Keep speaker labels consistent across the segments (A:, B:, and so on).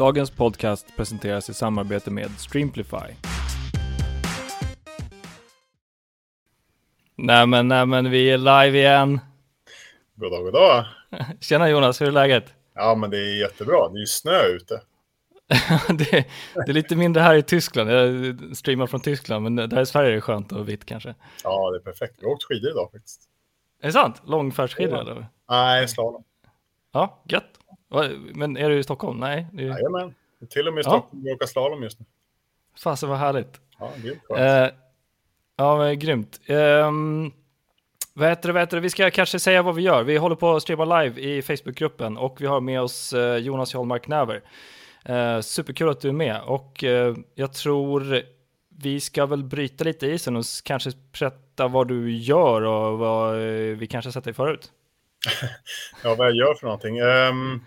A: Dagens podcast presenteras i samarbete med Streamplify. Nämen, nämen, vi är live igen.
B: God dag, god dag.
A: Tjena Jonas, hur är läget?
B: Ja, men det är jättebra. Det är ju snö ute.
A: det, det, är lite mindre här i Tyskland. Jag streamar från Tyskland, men där i Sverige är det skönt och vitt kanske.
B: Ja, det är perfekt. Vi har åkt skidor idag faktiskt.
A: Är det sant? Långfärdsskidor ja. eller?
B: Nej, slalom.
A: Ja, gött. Men är du i Stockholm? Nej.
B: Du... Jajamän. Till och med i Stockholm ja. åker slalom just nu.
A: Fasen vad härligt.
B: Ja,
A: är eh, Ja, men grymt. Um, vad heter det, vad heter det? Vi ska kanske säga vad vi gör. Vi håller på att streama live i Facebookgruppen och vi har med oss uh, Jonas Hjalmark Näver. Uh, superkul att du är med och uh, jag tror vi ska väl bryta lite isen och kanske berätta vad du gör och vad vi kanske sett dig förut.
B: ja, vad jag gör för någonting. Um,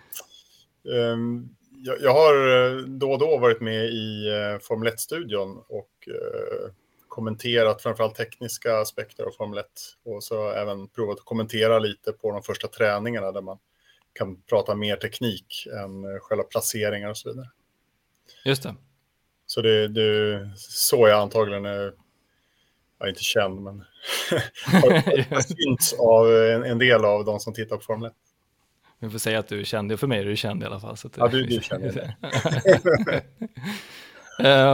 B: um, jag, jag, har då och då varit med i uh, Formel 1-studion och uh, kommenterat framförallt tekniska aspekter av Formel 1 och så även provat att kommentera lite på de första träningarna där man kan prata mer teknik än själva placeringar och så vidare.
A: Just det.
B: Så det, det så jag antagligen är, jag är inte känd, men har synts av en, en, del av de som tittar på Formel 1.
A: Vi får säga att du är känd, för mig är du känd i alla fall. Så
B: ja, du, du är känd.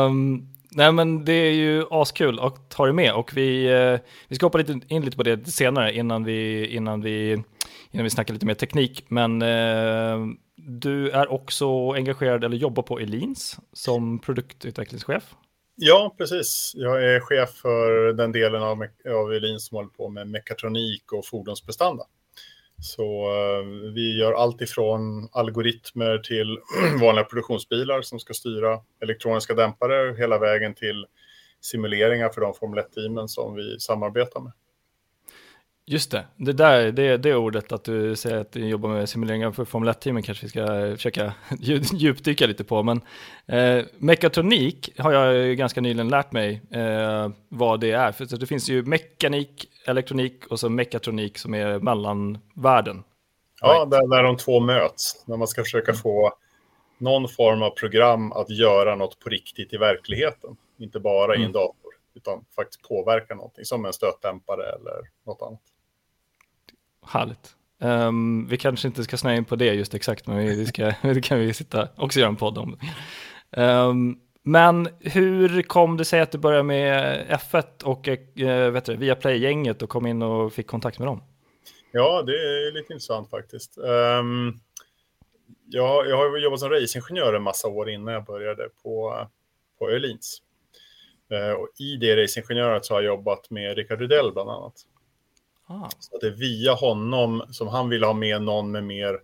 A: um, nej men det är ju askul att ha dig med och vi, eh, vi ska hoppa lite in lite på det senare innan vi, innan vi, innan vi snackar lite mer teknik. Men eh, du är också engagerad eller jobbar på Elins som produktutvecklingschef.
B: Ja, precis. Jag är chef för den delen av, av Elin som håller på med mekatronik och fordonsprestanda. Så uh, vi gör allt ifrån algoritmer till vanliga produktionsbilar som ska styra elektroniska dämpare hela vägen till simuleringar för de Formel 1-teamen som vi samarbetar med.
A: Just det, det där, det, det ordet att du säger att du jobbar med simuleringar för Formel 1-teamen kanske vi ska försöka djupdyka lite på. Men eh, mekatronik har jag ganska nyligen lärt mig eh, vad det är. För det finns ju mekanik, elektronik och så mekatronik som är mellanvärlden.
B: Ja, right. där, där de två möts. När man ska försöka få någon form av program att göra något på riktigt i verkligheten. Inte bara mm. i en mm. dator, utan faktiskt påverka någonting som en stötdämpare eller något annat.
A: Härligt. Um, vi kanske inte ska snöa in på det just exakt, men vi ska, det kan vi sitta också göra en podd om. Um, men hur kom det sig att du började med F1 och uh, vet du, via Play-gänget och kom in och fick kontakt med dem?
B: Ja, det är lite intressant faktiskt. Um, jag, jag har jobbat som racingingenjör en massa år innan jag började på, på Öhlins. Uh, och I det racingingenjöret så har jag jobbat med Rickard Rydell bland annat. Ah. Så det är via honom som han vill ha med någon med mer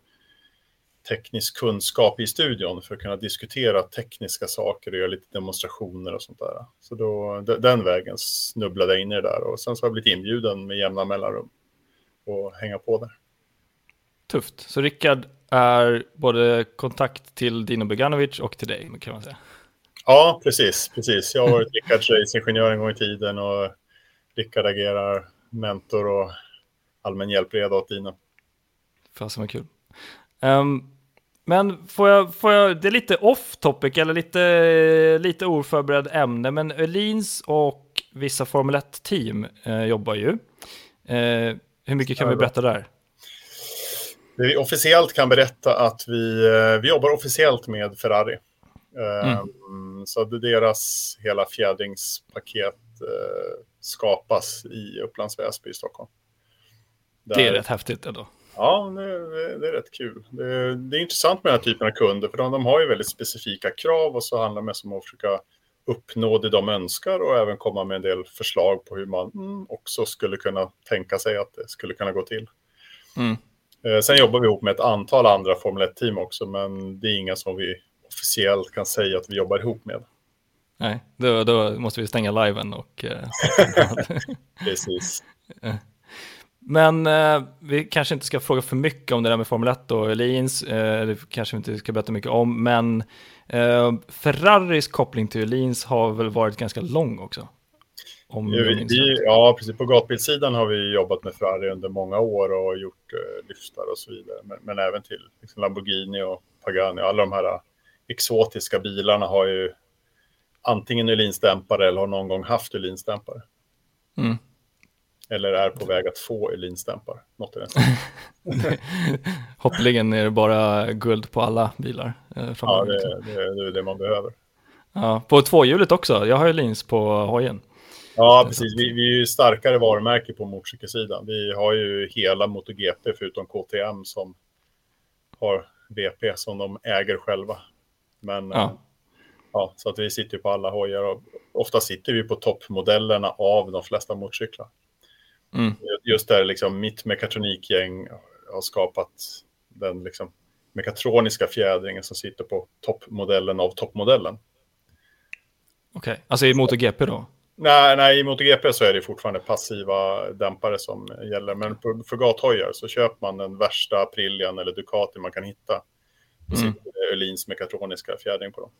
B: teknisk kunskap i studion för att kunna diskutera tekniska saker och göra lite demonstrationer och sånt där. Så då, den vägen snubblade jag in i det där och sen så har jag blivit inbjuden med jämna mellanrum och hänga på där.
A: Tufft. Så Rickard är både kontakt till Dino Beganovic och till dig kan man säga.
B: Ja, precis. precis. Jag har varit Rickards racingingenjör en gång i tiden och Rickard agerar mentor och allmän hjälpreda åt Dina.
A: Fasen vad kul. Um, men får jag, får jag, det är lite off topic eller lite, lite oförberedd ämne, men Öhlins och vissa Formel 1-team eh, jobbar ju. Eh, hur mycket kan vi berätta där?
B: Det vi officiellt kan berätta att vi, eh, vi jobbar officiellt med Ferrari. Mm. Um, så deras hela fjädringspaket uh, skapas i Upplands Väsby i Stockholm.
A: Där... Det är rätt häftigt ändå.
B: Ja, det, det är rätt kul. Det, det, är intressant med den här typen av kunder, för de, de har ju väldigt specifika krav och så handlar det mest om att försöka uppnå det de önskar och även komma med en del förslag på hur man mm, också skulle kunna tänka sig att det skulle kunna gå till. Mm. Eh, sen jobbar vi ihop med ett antal andra Formel 1-team också, men det är inga som vi officiellt kan säga att vi jobbar ihop med.
A: Nej, då, då måste vi stänga liven och... Eh,
B: Precis.
A: Men eh, vi kanske inte ska fråga för mycket om det där med Formel 1 och Öhlins, eh, det kanske vi inte ska berätta mycket om, men eh, Ferraris koppling till Öhlins har väl varit ganska lång också?
B: Om vi, vi, ja, precis. På gatbilssidan har vi jobbat med Ferrari under många år och gjort eh, lyftar och så vidare, men, men även till liksom Lamborghini och Pagani, alla de här exotiska bilarna har ju antingen Öhlins-dämpare eller har någon gång haft Öhlins-dämpare.
A: Mm.
B: Eller är på väg att få Öhlins-dämpare. Något i den
A: Hoppeligen är det bara guld på alla bilar.
B: Eh, ja, det, det, det är det man behöver.
A: Ja, på tvåhjulet också. Jag har Öhlins på hojen.
B: Ja, precis. Vi, vi är ju starkare varumärke på motorcykelsidan. Vi har ju hela MotoGP förutom KTM som har VP som de äger själva. Men ja. Ja så att vi sitter på alla hojar och ofta sitter vi på toppmodellerna av de flesta motorcyklar. Mm. Just där liksom mitt mekatronikgäng har skapat den liksom mekatroniska fjädringen som sitter på toppmodellen av toppmodellen.
A: Okej, okay. alltså i MotoGP då?
B: Nej, nej, i MotoGP så är det fortfarande passiva dämpare som gäller. Men på, för gathojar så köper man den värsta Aprilian eller Ducati man kan hitta. Då mm. sitter det Öhlins mekatroniska fjädring på dem.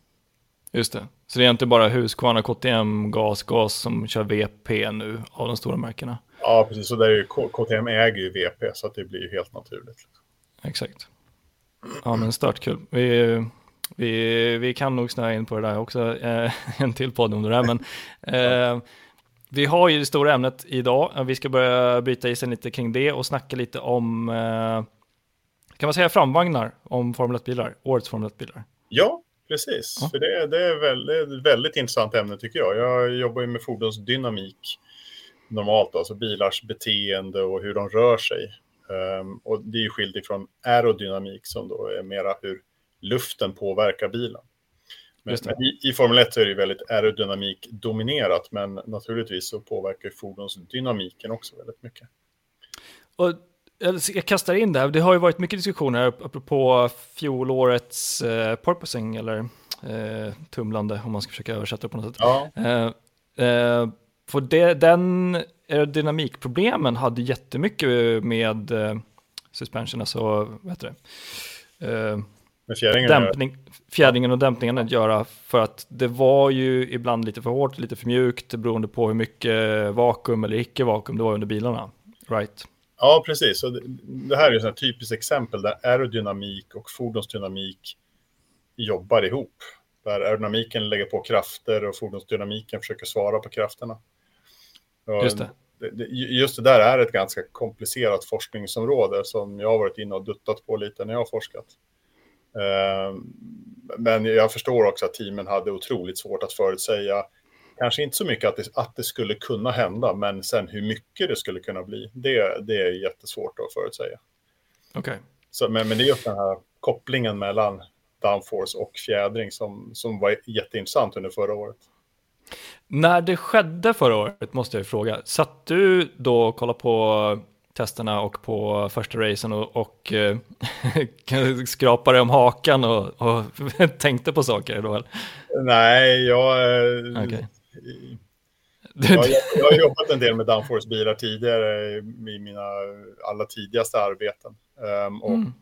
A: Just det. Så det är inte bara Husqvarna, KTM, GAS, GAS som kör VP nu av de stora märkena?
B: Ja, precis. Så där är ju, KTM äger ju VP så att det blir ju helt naturligt.
A: Exakt. Ja, men stört kul. Vi vi, vi kan nog snöa in på det där också, eh, en till podd om det där, men eh, vi har ju det stora ämnet idag. Vi ska börja bryta isen lite kring det och snacka lite om, eh, kan man säga framvagnar om Formel 1-bilar, årets Formel 1-bilar?
B: Ja, precis. Ja. För det, det, är väl, det är ett väldigt intressant ämne tycker jag. Jag jobbar ju med fordonsdynamik normalt, alltså bilars beteende och hur de rör sig. Um, och det är ju skilt ifrån aerodynamik som då är mera hur luften påverkar bilen. Men, men i, i, Formel 1 är det väldigt aerodynamik dominerat, men naturligtvis så påverkar fordonsdynamiken också väldigt mycket.
A: Och jag kastar in det det har ju varit mycket diskussioner apropå fjolårets eh, porpoising, eller eh, tumlande om man ska försöka översätta det på något sätt. Ja. Eh, eh, för det, den aerodynamikproblemen hade jättemycket med eh, suspension, alltså vad heter det? Eh,
B: med fjädringen?
A: Dämpning, fjädringen och dämpningen att göra för att det var ju ibland lite för hårt, lite för mjukt beroende på hur mycket vakuum eller icke vakuum det var under bilarna. Right?
B: Ja, precis. Så det, det här är ett typiskt exempel där aerodynamik och fordonsdynamik jobbar ihop. Där aerodynamiken lägger på krafter och fordonsdynamiken försöker svara på krafterna.
A: Just det.
B: Just det där är ett ganska komplicerat forskningsområde som jag har varit inne och duttat på lite när jag har forskat. Ehm, men jag förstår också att teamen hade otroligt svårt att förutsäga, kanske inte så mycket att det, att det skulle kunna hända, men sen hur mycket det skulle kunna bli, det, det är jättesvårt att förutsäga.
A: Okej. Okay.
B: Men, men det är just den här kopplingen mellan downforce och fjädring som, som var jätteintressant under förra året.
A: När det skedde förra året måste jag fråga, satt du då och kollade på testerna och på första racen och, och eh, skrapade om hakan och, och tänkte på saker då? Eller?
B: Nej, jag, eh, okay. Jag, jag, har jobbat en del med Downforce-bilar tidigare i mina alla tidigaste arbeten. Um, och mm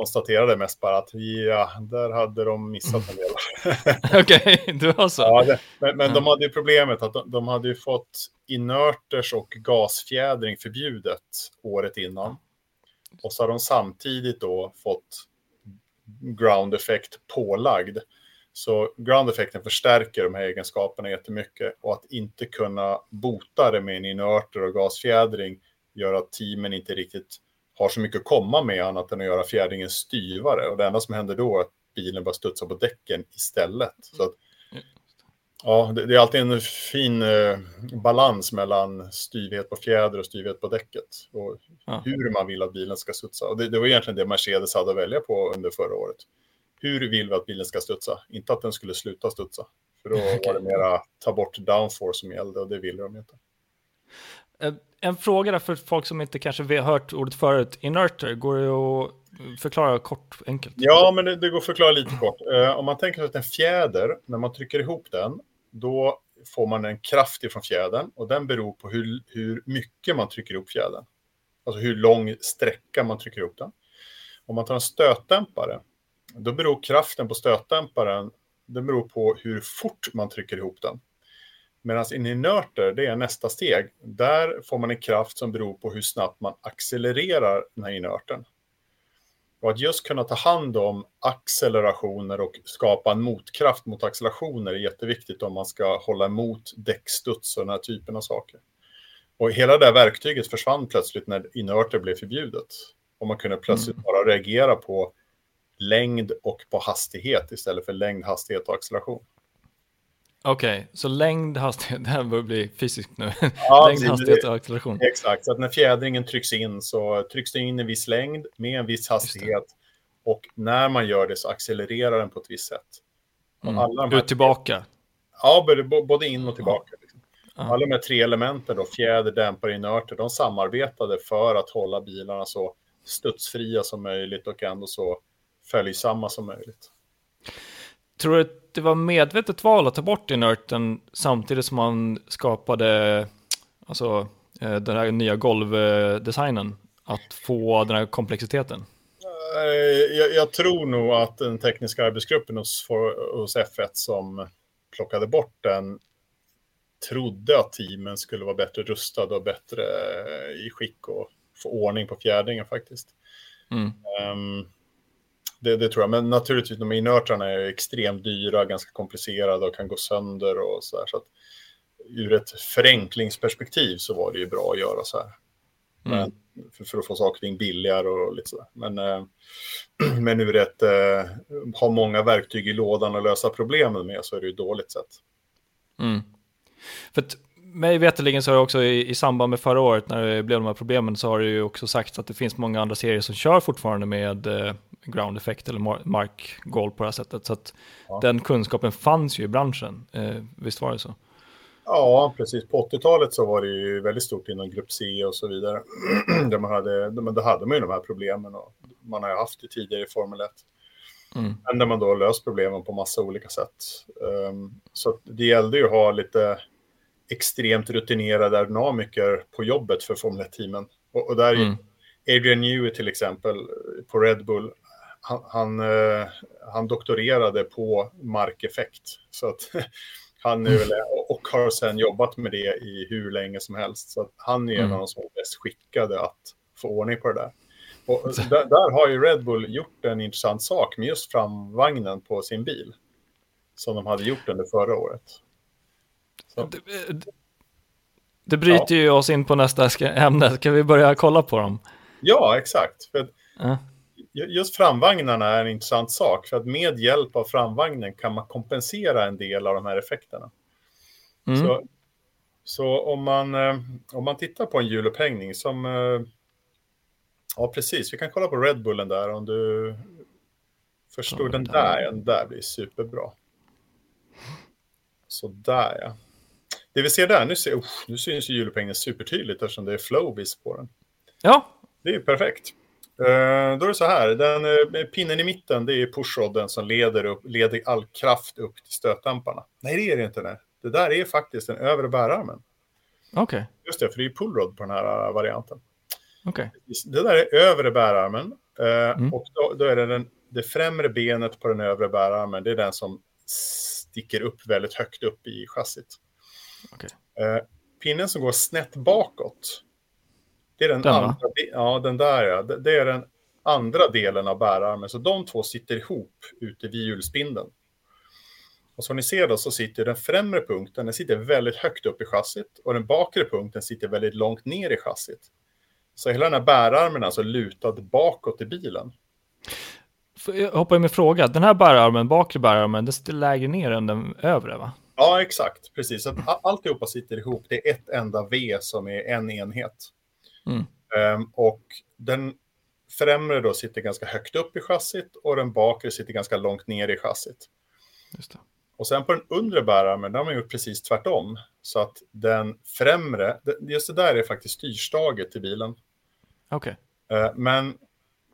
B: konstaterade mest bara att ja, där hade de missat en del.
A: Okej, okay, det var så.
B: Ja, det, men, men de hade ju problemet att de, de hade ju fått inerters och gasfjädring förbjudet året innan. Och så har de samtidigt då fått ground effect pålagd. Så ground effekten förstärker de här egenskaperna jättemycket och att inte kunna bota det med en inerter och gasfjädring gör att teamen inte riktigt har så mycket att komma med annat än att göra fjädringen styvare. Och det enda som händer då är att bilen bara studsar på däcken istället. Så att, ja, det, det, är alltid en fin eh, balans mellan styvhet på fjäder och styvhet på däcket. Och ja. hur man vill att bilen ska studsa. Och det, det var egentligen det Mercedes hade att välja på under förra året. Hur vill vi att bilen ska studsa? Inte att den skulle sluta studsa. För då var det mera ta bort downforce som gällde och det ville de inte.
A: Eh, en fråga där för folk som inte kanske har hört ordet förut. Inerter, går det att förklara kort enkelt?
B: Ja, men det, det går att förklara lite kort. Uh, om man tänker sig att en fjäder, när man trycker ihop den, då får man en kraft ifrån fjädern och den beror på hur, hur mycket man trycker ihop fjädern. Alltså hur lång sträcka man trycker ihop den. Om man tar en stötdämpare, då beror kraften på stötdämparen, den beror på hur fort man trycker ihop den. Medan in i nörter, det är nästa steg. Där får man en kraft som beror på hur snabbt man accelererar den här inerten. Och att just kunna ta hand om accelerationer och skapa en motkraft mot accelerationer är jätteviktigt om man ska hålla emot däckstuds och den här typen av saker. Och hela det här verktyget försvann plötsligt när inerter blev förbjudet. Och man kunde plötsligt mm. bara reagera på längd och på hastighet istället för längd, hastighet och acceleration.
A: Okej, okay, så längd, hastighet, det här börjar bli fysiskt nu. Ja, längd, hastighet och acceleration.
B: Exakt, så att när fjädringen trycks in så trycks det in en viss längd med en viss hastighet. Och när man gör det så accelererar den på ett visst sätt.
A: Mm. Alla Ut tillbaka?
B: Ja, både in och tillbaka. Liksom. Alla de här tre elementen, då, fjäder, dämpare, inerter, de samarbetade för att hålla bilarna så studsfria som möjligt och ändå så följsamma som möjligt.
A: Tror du att det var medvetet val att ta bort inerten samtidigt som man skapade alltså, eh, den här nya golvdesignen? Att få den här komplexiteten?
B: Eh, jag, jag tror nog att den tekniska arbetsgruppen hos, hos F1 som plockade bort den trodde att teamen skulle vara bättre rustade och bättre i skick och få ordning på fjädringen faktiskt. Mm. Um, det, det, tror jag, men naturligtvis de inertrarna är extremt dyra, ganska komplicerade och kan gå sönder och så där. Så att ur ett förenklingsperspektiv så var det ju bra att göra så här. Mm. Men, för, för, att få saker och ting billigare och lite sådär. Men, äh, men ur ett äh, ha många verktyg i lådan och lösa problemen med så är det ju dåligt sätt.
A: Mm. För att mig veterligen så har det också i, i, samband med förra året när det blev de här problemen så har det ju också sagts att det finns många andra serier som kör fortfarande med eh, ground effect eller markgolv på det här sättet. Så att ja. den kunskapen fanns ju i branschen. Eh, visst var det så?
B: Ja, precis. På 80-talet så var det ju väldigt stort inom grupp C och så vidare. där man hade, men då hade man ju de här problemen och man har ju haft det tidigare i Formel 1. Mm. Men där man då löst problemen på massa olika sätt. Um, så det gällde ju att ha lite extremt rutinerade aerodynamiker på jobbet för Formel 1-teamen. Och, och, där mm. Adrian Newey till exempel på Red Bull, han, han, uh, han doktorerade på markeffekt. Så att han väl, och har sedan jobbat med det i hur länge som helst. Så han är mm. en av de som är bäst skickade att få ordning på det där. Och där, där, har ju Red Bull gjort en intressant sak med just framvagnen på sin bil. Som de hade gjort under förra året.
A: Det, det, bryter ja. ju oss in på nästa ämne. Ska vi börja kolla på dem?
B: Ja, exakt. För ja. Just framvagnarna är en intressant sak. För att med hjälp av framvagnen kan man kompensera en del av de här effekterna. Mm. Så, så om, man, eh, om man tittar på en hjulupphängning som... Eh, ja, precis. Vi kan kolla på Red Bullen där om du förstår. Ja, den där, den där blir superbra. Så där ja. Det vi ser där, nu, ser, uh, nu syns ju hjulupphängningen supertydligt eftersom det är flowbiz på den.
A: Ja.
B: Det är ju perfekt. Uh, då är det så här, den uh, pinnen i mitten det är pushrodden som leder, upp, leder all kraft upp till stötdämparna. Nej, det är det inte. Nej. Det där är faktiskt den övre bärarmen.
A: Okej. Okay.
B: Just det, för det är pullrod på den här uh, varianten.
A: Okej. Okay.
B: Det där är övre bärarmen. Mm. Och då, då, är det den, det främre benet på den övre bärarmen. Det är den som sticker upp väldigt högt upp i chassit.
A: Okay.
B: Eh, pinnen som går snett bakåt. Det är den, den andra. Ja, den där ja. Det, det, är den andra delen av bärarmen. Så de två sitter ihop ute vid hjulspindeln. Och som ni ser då så sitter den främre punkten, den sitter väldigt högt upp i chassit. Och den bakre punkten sitter väldigt långt ner i chassit. Så hela den här bärarmen är alltså lutad bakåt i bilen.
A: Jag hoppar in med fråga. Den här bärarmen, bakre bärarmen, den sitter lägre ner än den övre va?
B: Ja, exakt. Precis. Att alltihopa sitter ihop. Det är ett enda V som är en enhet. Mm. Um, och den främre då sitter ganska högt upp i chassit och den bakre sitter ganska långt ner i chassit. Och sen på den undre bärarmen, där har man gjort precis tvärtom. Så att den främre, just det där är faktiskt styrstaget till bilen.
A: Okej.
B: Okay. Uh, men,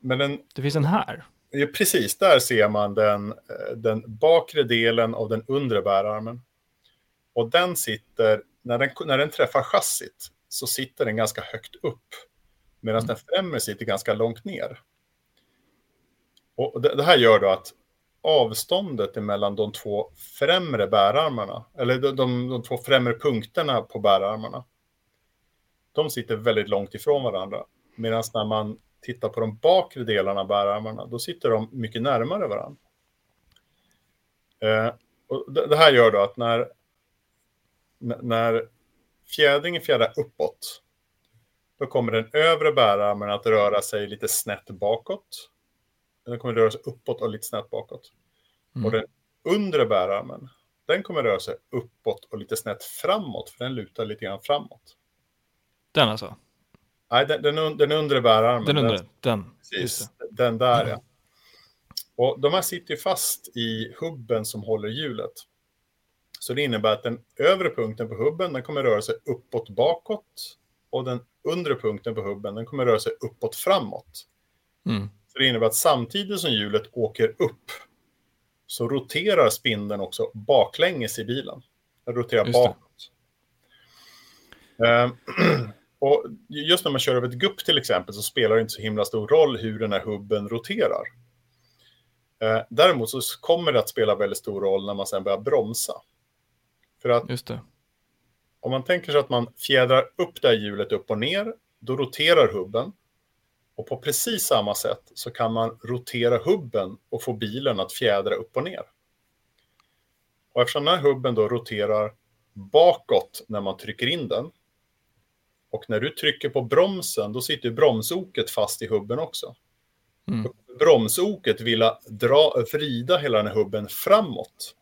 B: men den...
A: Det finns en här?
B: Ja, precis, där ser man den, eh, den bakre delen av den undre bärarmen. Och den sitter, när den, när den träffar chassit, så sitter den ganska högt upp. Medan mm. den främre sitter ganska långt ner. Och det, det, här gör då att avståndet mellan de två främre bärarmarna, eller de, de, de två främre punkterna på bärarmarna, de sitter väldigt långt ifrån varandra. Medan när man tittar på de bakre delarna av bärarmarna, då sitter de mycket närmare varandra. Eh, och det, det, här gör då att när, när fjädringen fjädrar uppåt, då kommer den övre bärarmen att röra sig lite snett bakåt. Den kommer röra sig uppåt och lite snett bakåt. Mm. Och den undre bärarmen, den kommer röra sig uppåt och lite snett framåt, för den lutar lite grann framåt.
A: Den alltså?
B: Nej, den, den, den undre bärarmen.
A: Den undre, den. den.
B: Precis, den där mm. ja. Och de här sitter ju fast i hubben som håller hjulet. Så det innebär att den övre punkten på hubben den kommer röra sig uppåt bakåt och den undre punkten på hubben den kommer röra sig uppåt framåt. Mm. Så det innebär att samtidigt som hjulet åker upp så roterar spindeln också baklänges i bilen. Den roterar bakåt. Uh, och just när man kör över ett gupp till exempel så spelar det inte så himla stor roll hur den här hubben roterar. Uh, däremot så kommer det att spela väldigt stor roll när man sen börjar bromsa. För att
A: just det.
B: om man tänker sig att man fjädrar upp det här hjulet upp och ner, då roterar hubben. Och på precis samma sätt så kan man rotera hubben och få bilen att fjädra upp och ner. Och eftersom den här hubben då roterar bakåt när man trycker in den. Och när du trycker på bromsen, då sitter bromsoket fast i hubben också. Mm. Bromsoket vill dra, vrida hela den här hubben framåt.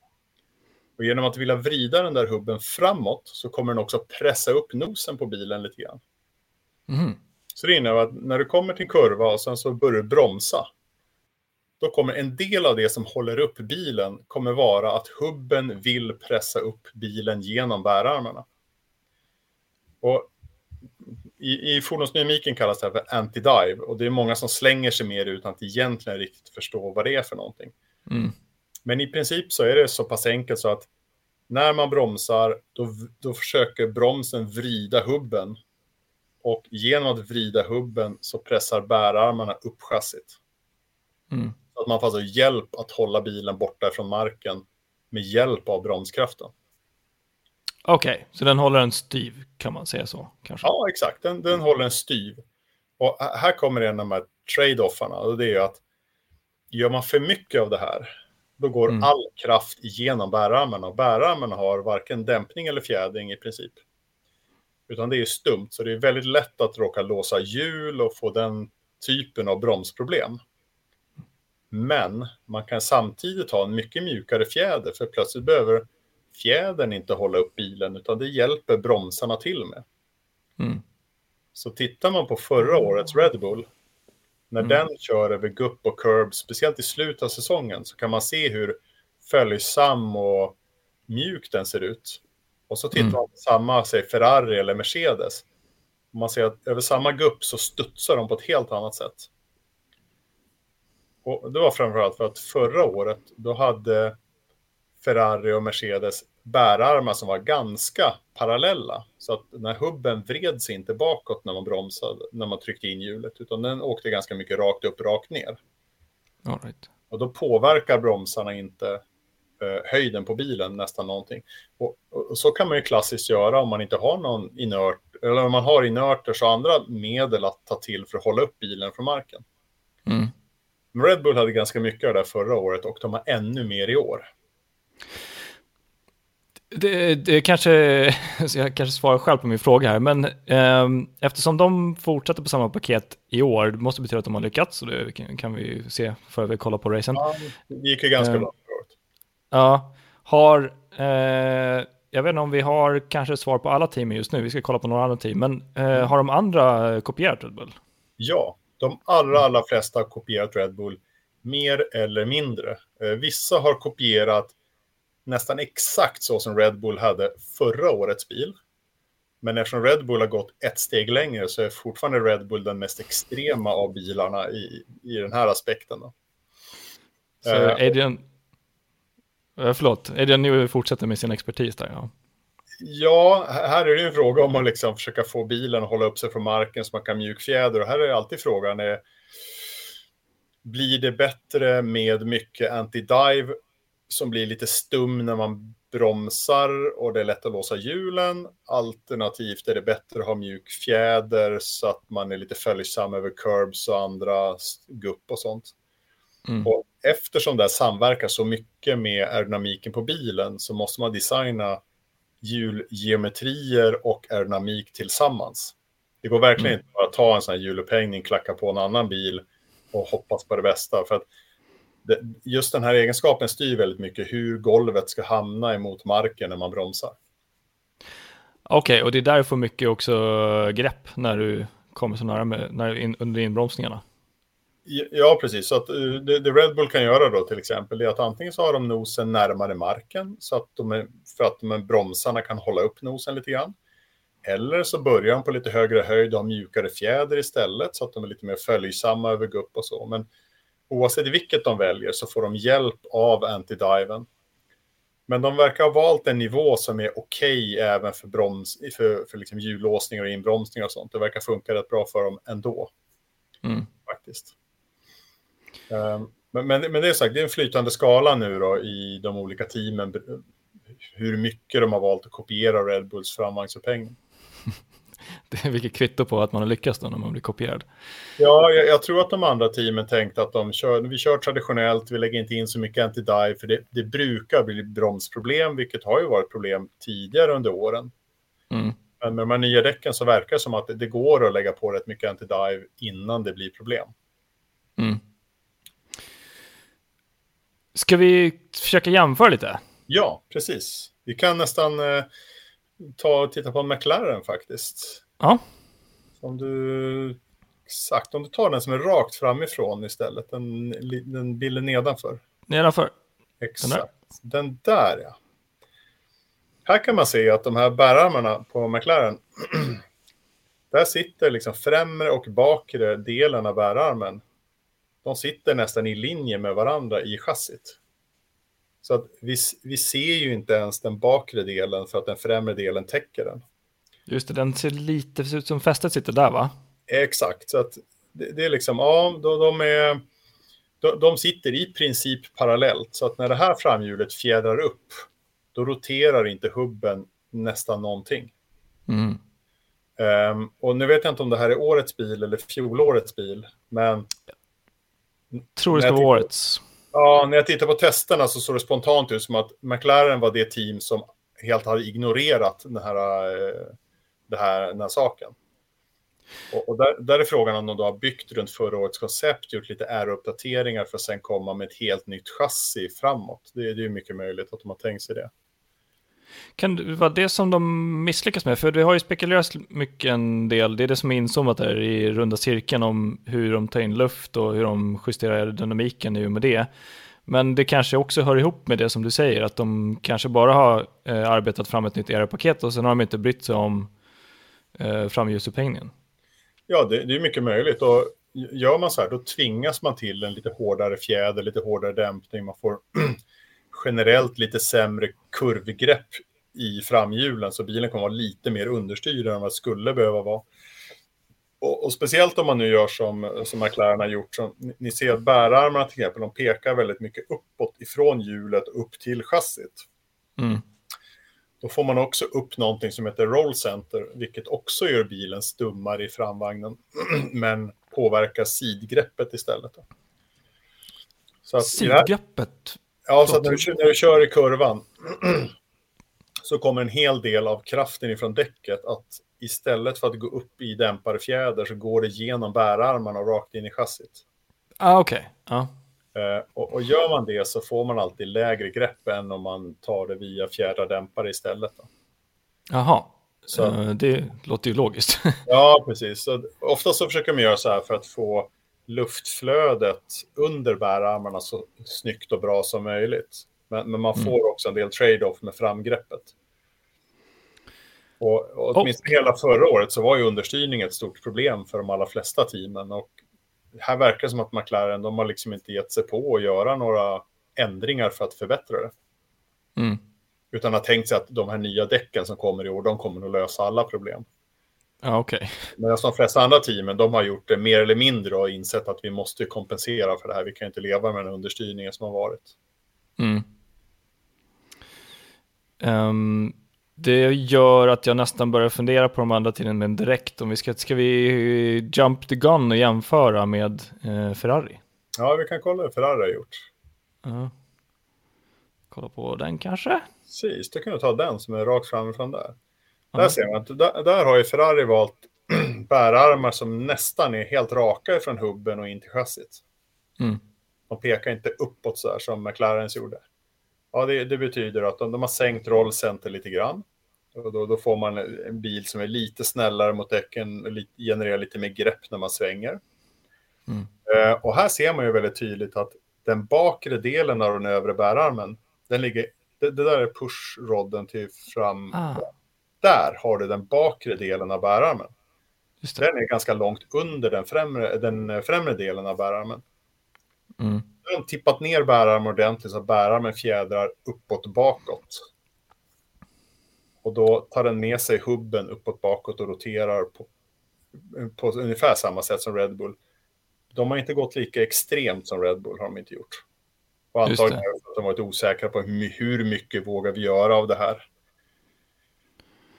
B: Och genom att vilja vrida den där hubben framåt så kommer den också pressa upp nosen på bilen lite grann. Mm. Så det innebär att när du kommer till en kurva och sen så börjar du bromsa, då kommer en del av det som håller upp bilen kommer vara att hubben vill pressa upp bilen genom bärarmarna. Och i, i fordonsdynamiken kallas det här för anti-dive och det är många som slänger sig med det utan att egentligen riktigt förstå vad det är för någonting. Mm. Men i princip så är det så pass enkelt så att när man bromsar, då, då försöker bromsen vrida hubben och genom att vrida hubben så pressar bärarmarna upp chassit. Mm. Så att man får alltså hjälp att hålla bilen borta från marken med hjälp av bromskraften.
A: Okej, okay, så den håller en styv, kan man säga så? Kanske?
B: Ja, exakt. Den, den håller en styv. Och här kommer en av de här trade-offarna. Och det är att gör man för mycket av det här, då går mm. all kraft igenom bärarmarna. Och bärarmarna har varken dämpning eller fjädring i princip. Utan det är stumt, så det är väldigt lätt att råka låsa hjul och få den typen av bromsproblem. Men man kan samtidigt ha en mycket mjukare fjäder, för plötsligt behöver fjädern inte hålla upp bilen, utan det hjälper bromsarna till med. Mm. Så tittar man på förra årets Red Bull, när mm. den kör över gupp och curb, speciellt i slutet av säsongen, så kan man se hur följsam och mjuk den ser ut. Och så tittar mm. man på samma, säg Ferrari eller Mercedes. Man ser att över samma gupp så studsar de på ett helt annat sätt. Och det var framförallt för att förra året, då hade Ferrari och Mercedes bärarmar som var ganska parallella. Så att den här hubben vred sig inte bakåt när man bromsade, när man tryckte in hjulet, utan den åkte ganska mycket rakt upp, rakt ner.
A: All right.
B: Och då påverkar bromsarna inte eh, höjden på bilen nästan någonting. Och, och, så kan man ju klassiskt göra om man inte har någon inert, eller om man har inerter så andra medel att ta till för att hålla upp bilen från marken. Mm. Red Bull hade ganska mycket av det där förra året och de har ännu mer i år.
A: Det, det kanske, jag kanske svarar själv på min fråga här, men eh, eftersom de fortsätter på samma paket i år, det måste betyda att de har lyckats, och det kan, vi se för vi kollar på racen.
B: Ja, det gick ju ganska eh, bra.
A: Ja, har, eh, jag vet inte om vi har kanske svar på alla team just nu, vi ska kolla på några andra team, men eh, mm. har de andra kopierat Red Bull?
B: Ja, de allra, allra flesta har kopierat Red Bull, mer eller mindre. Eh, vissa har kopierat nästan exakt så som Red Bull hade förra årets bil. Men eftersom Red Bull har gått ett steg längre så är fortfarande Red Bull den mest extrema av bilarna i, i den här aspekten. Då.
A: Så Adrian, Eh, förlåt, det nu fortsätter med sin expertis där? Ja.
B: ja, här är det en fråga om att liksom försöka få bilen att hålla upp sig från marken så man kan mjukfjäder. Och här är alltid frågan, är, blir det bättre med mycket anti-dive som blir lite stum när man bromsar och det är lätt att låsa hjulen. Alternativt är det bättre att ha mjuk fjäder så att man är lite följsam över curbs och andra gupp och sånt. Mm. Och eftersom det samverkar så mycket med aerodynamiken på bilen så måste man designa hjulgeometrier och aerodynamik tillsammans. Det går verkligen mm. inte bara att ta en sån här hjulupphängning, klacka på en annan bil och hoppas på det bästa. För att just den här egenskapen styr väldigt mycket hur golvet ska hamna emot marken när man bromsar.
A: Okej, okay, och det är därför mycket också grepp när du kommer så nära med, när, in, under inbromsningarna?
B: Ja, precis. Så att, eh, det, det, Red Bull kan göra då till exempel är att antingen så har de nosen närmare marken så att de är, för att de är bromsarna kan hålla upp nosen lite grann. Eller så börjar de på lite högre höjd och har mjukare fjäder istället så att de är lite mer följsamma över gupp och så. Men oavsett vilket de väljer så får de hjälp av anti-diven. Men de verkar ha valt en nivå som är okej okay även för, broms, för, för liksom hjullåsningar och inbromsningar och sånt. Det verkar funka rätt bra för dem ändå. Mm. Faktiskt. Um, men, men, men, det är sagt, det är en flytande skala nu då i de olika teamen. Hur mycket de har valt att kopiera Red Bulls framvagnsupphängning.
A: det vilket kvitto på att man har lyckats då när man blir kopierad.
B: Ja, jag, jag, tror att de andra teamen tänkte att de kör, vi kör traditionellt, vi lägger inte in så mycket anti-dive, för det, det, brukar bli bromsproblem, vilket har ju varit problem tidigare under åren. Mm. Men med de här nya däcken så verkar det som att det, det går att lägga på rätt mycket anti-dive innan det blir problem. Mm.
A: Ska vi försöka jämföra lite?
B: Ja, precis. Vi kan nästan eh, ta och titta på McLaren faktiskt.
A: Ja.
B: Om du, exakt, om du tar den som är rakt framifrån istället, den, den bilden nedanför.
A: Nedanför?
B: Exakt, den där, den där ja. Här kan man se att de här bärarmarna på McLaren, där sitter liksom främre och bakre delen av bärarmen. De sitter nästan i linje med varandra i chassit. Så att vi, vi ser ju inte ens den bakre delen för att den främre delen täcker den.
A: Just det, den ser lite ser ut som fästet sitter där va?
B: Exakt, så att det, det är liksom, ja, de, de är, de, de, sitter i princip parallellt. Så att när det här framhjulet fjädrar upp, då roterar inte hubben nästan någonting. Mm. Um, och nu vet jag inte om det här är årets bil eller fjolårets bil, men...
A: Jag tror det ska vara årets.
B: Ja, när jag tittar på testerna så såg det spontant ut som att McLaren var det team som helt hade ignorerat den här, eh, det här, den här saken. Och, och där, där, är frågan om de då har byggt runt förra årets koncept, gjort lite R-uppdateringar för att sen komma med ett helt nytt chassi framåt. Det, det är mycket möjligt att de har tänkt sig det.
A: Kan det vara det som de misslyckas med? För det har ju spekulerats mycket en del, det är det som är inzoomat där i runda cirkeln om hur de tar in luft och hur de justerar dynamiken i och med det. Men det kanske också hör ihop med det som du säger, att de kanske bara har eh, arbetat fram ett nytt aeropaket och sen har de inte brytt sig om eh, framljusupphängningen.
B: Ja, det, det, är mycket möjligt. Och gör man så här, då tvingas man till en lite hårdare fjäder, lite hårdare dämpning. Man får generellt lite sämre kurvgrepp i framhjulen, så bilen kommer vara lite mer understyrd än vad det skulle behöva vara. Och, och, speciellt om man nu gör som, som McLaren har gjort, som, ni, ni ser att bärarmarna till exempel, de pekar väldigt mycket uppåt ifrån hjulet upp till chassit. Mm. Då får man också upp någonting som heter roll center, vilket också gör bilen stummare i framvagnen, men påverkar sidgreppet istället.
A: Så sidgreppet?
B: Ja, så att när du, när du kör i kurvan så kommer en hel del av kraften ifrån däcket att istället för att gå upp i dämparfjäder så går det genom bärarmarna och rakt in i chassit.
A: Ah, okej. Okay. Ah.
B: Uh, och, och, gör man det så får man alltid lägre grepp än om man tar det via fjädradämpare istället.
A: Jaha, så, uh, det låter ju logiskt.
B: ja, precis. Så, ofta så försöker man göra så här för att få luftflödet under bärarmarna så snyggt och bra som möjligt. Men, men man mm. får mm. också en del trade-off med framgreppet. Och, och åtminstone och. hela förra året så var ju understyrning ett stort problem för de allra flesta teamen. Och här verkar det som att McLaren, de har liksom inte gett sig på att göra några ändringar för att förbättra det. Mm. Utan har tänkt sig att de här nya däcken som kommer i år, de kommer att lösa alla problem.
A: Ja. Okay.
B: Medan de flesta andra teamen, de har gjort det mer eller mindre och insett att vi måste kompensera för det här. Vi kan inte leva med den understyrningen som har varit. Mm.
A: Um, det gör att jag nästan börjar fundera på de andra tiden men direkt om vi ska, ska vi jump the gun och jämföra med eh, Ferrari?
B: Ja, vi kan kolla hur Ferrari har gjort.
A: Uh, kolla på den kanske?
B: Precis, du kan ta den som är rakt framifrån där. Där ser man att där, där har ju Ferrari valt bärarmar som nästan är helt raka från hubben och in till chassit. Mm. De pekar inte uppåt så här som McLarens gjorde. Ja, det, det betyder att de, de, har sänkt rollcenter lite grann. Och då, då, får man en bil som är lite snällare mot däcken och lite, genererar lite mer grepp när man svänger. Mm. Uh, och här ser man ju väldigt tydligt att den bakre delen av den övre bärarmen, den ligger, det, det där är pushrodden till fram. Ah. Där har du den bakre delen av bärarmen. Den är ganska långt under den främre, den främre delen av bärarmen. Mm. Den har tippat ner bärarmen ordentligt så bärarmen fjädrar uppåt bakåt. Och då tar den med sig hubben uppåt bakåt och roterar på, på ungefär samma sätt som Red Bull. De har inte gått lika extremt som Red Bull har de inte gjort. Och antagligen att de varit osäkra på hur mycket vågar vi göra av det här.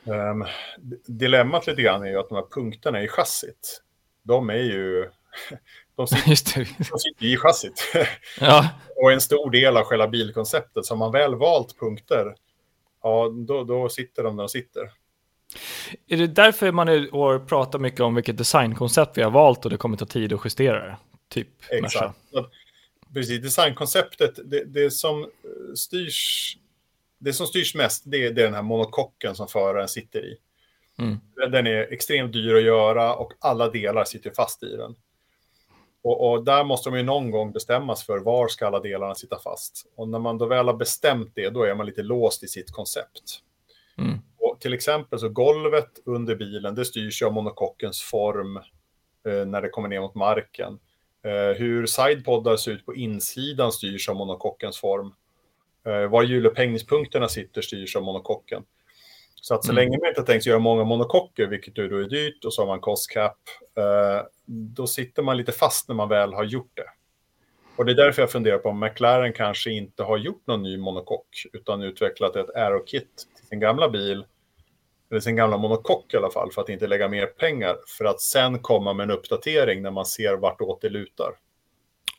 B: Um, dilemmat lite grann är ju att de här punkterna i chassit, de är ju... De sitter, de sitter i chassit. Ja. och en stor del av själva bilkonceptet. Så har man väl valt punkter, ja, då, då sitter de där de sitter.
A: Är det därför man i år pratar mycket om vilket designkoncept vi har valt och det kommer ta tid att justera det? Typ,
B: Exakt. Precis, designkonceptet, det, det som styrs det som styrs mest det är, det är den här monokocken som föraren sitter i. Mm. Den är extremt dyr att göra och alla delar sitter fast i den. Och, och, där måste de ju någon gång bestämmas för var ska alla delarna sitta fast. Och när man då väl har bestämt det, då är man lite låst i sitt koncept. Mm. Och till exempel så golvet under bilen, det styrs av monokockens form eh, när det kommer ner mot marken. Eh, hur sidepoddar ser ut på insidan styrs av monokockens form. Eh, var hjulupphängningspunkterna sitter styrs av monokocken. Så att så mm. länge man inte tänkt göra många monokocker, vilket då är dyrt, och så har man cost cap, eh, då sitter man lite fast när man väl har gjort det. Och det är därför jag funderar på om McLaren kanske inte har gjort någon ny monokock, utan utvecklat ett aerokit till sin gamla bil, eller sin gamla monokock i alla fall, för att inte lägga mer pengar, för att sen komma med en uppdatering när man ser vartåt det lutar.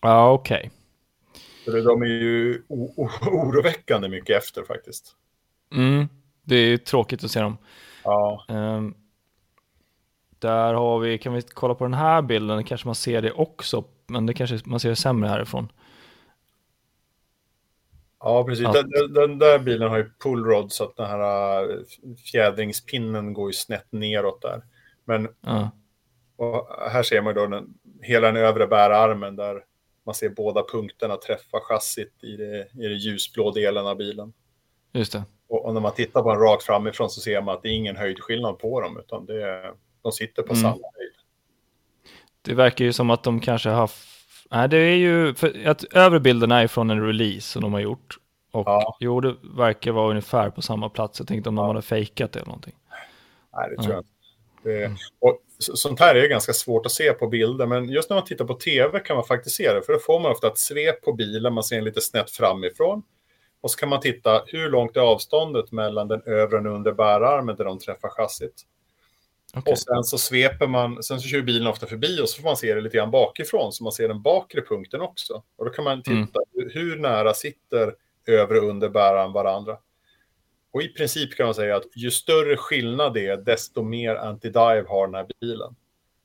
A: Ja, okej. Okay.
B: Så de är ju oroväckande mycket efter faktiskt.
A: Mm, det är tråkigt att se dem.
B: Ja.
A: Um, där har vi, kan vi kolla på den här bilden, kanske man ser det också, men det kanske man ser det sämre härifrån.
B: Ja, precis. Ja. Den, den, där bilen har ju pullrod så att den här äh, fjädringspinnen går ju snett neråt där. Men ja. här ser man då den, hela den övre bärarmen där man ser båda punkterna träffa chassit i, det, i den ljusblå delen av bilen.
A: Just det.
B: Och, och, när man tittar på den rakt framifrån så ser man att det är ingen höjdskillnad på dem, utan det de sitter på mm. samma höjd.
A: Det verkar ju som att de kanske har... Nej, det är ju... För att övre bilden är från en release som de har gjort. Och ja. jo, det verkar vara ungefär på samma plats. Jag tänkte om ja. de hade fejkat det eller någonting.
B: Nej, det tror jag inte. Det, mm. och sånt här är ganska svårt att se på bilder, men just när man tittar på tv kan man faktiskt se det, för då får man ofta ett svep på bilen, man ser en lite snett framifrån. Och så kan man titta hur långt är avståndet mellan den övre och den undre bärarmen där de träffar chassit. Okay. Och sen så sveper man, sen så kör bilen ofta förbi och så får man se det lite grann bakifrån, så man ser den bakre punkten också. Och då kan man titta, mm. hur nära sitter övre och under bäraren varandra? Och i princip kan man säga att ju större skillnad det är, desto mer anti-dive har den här bilen.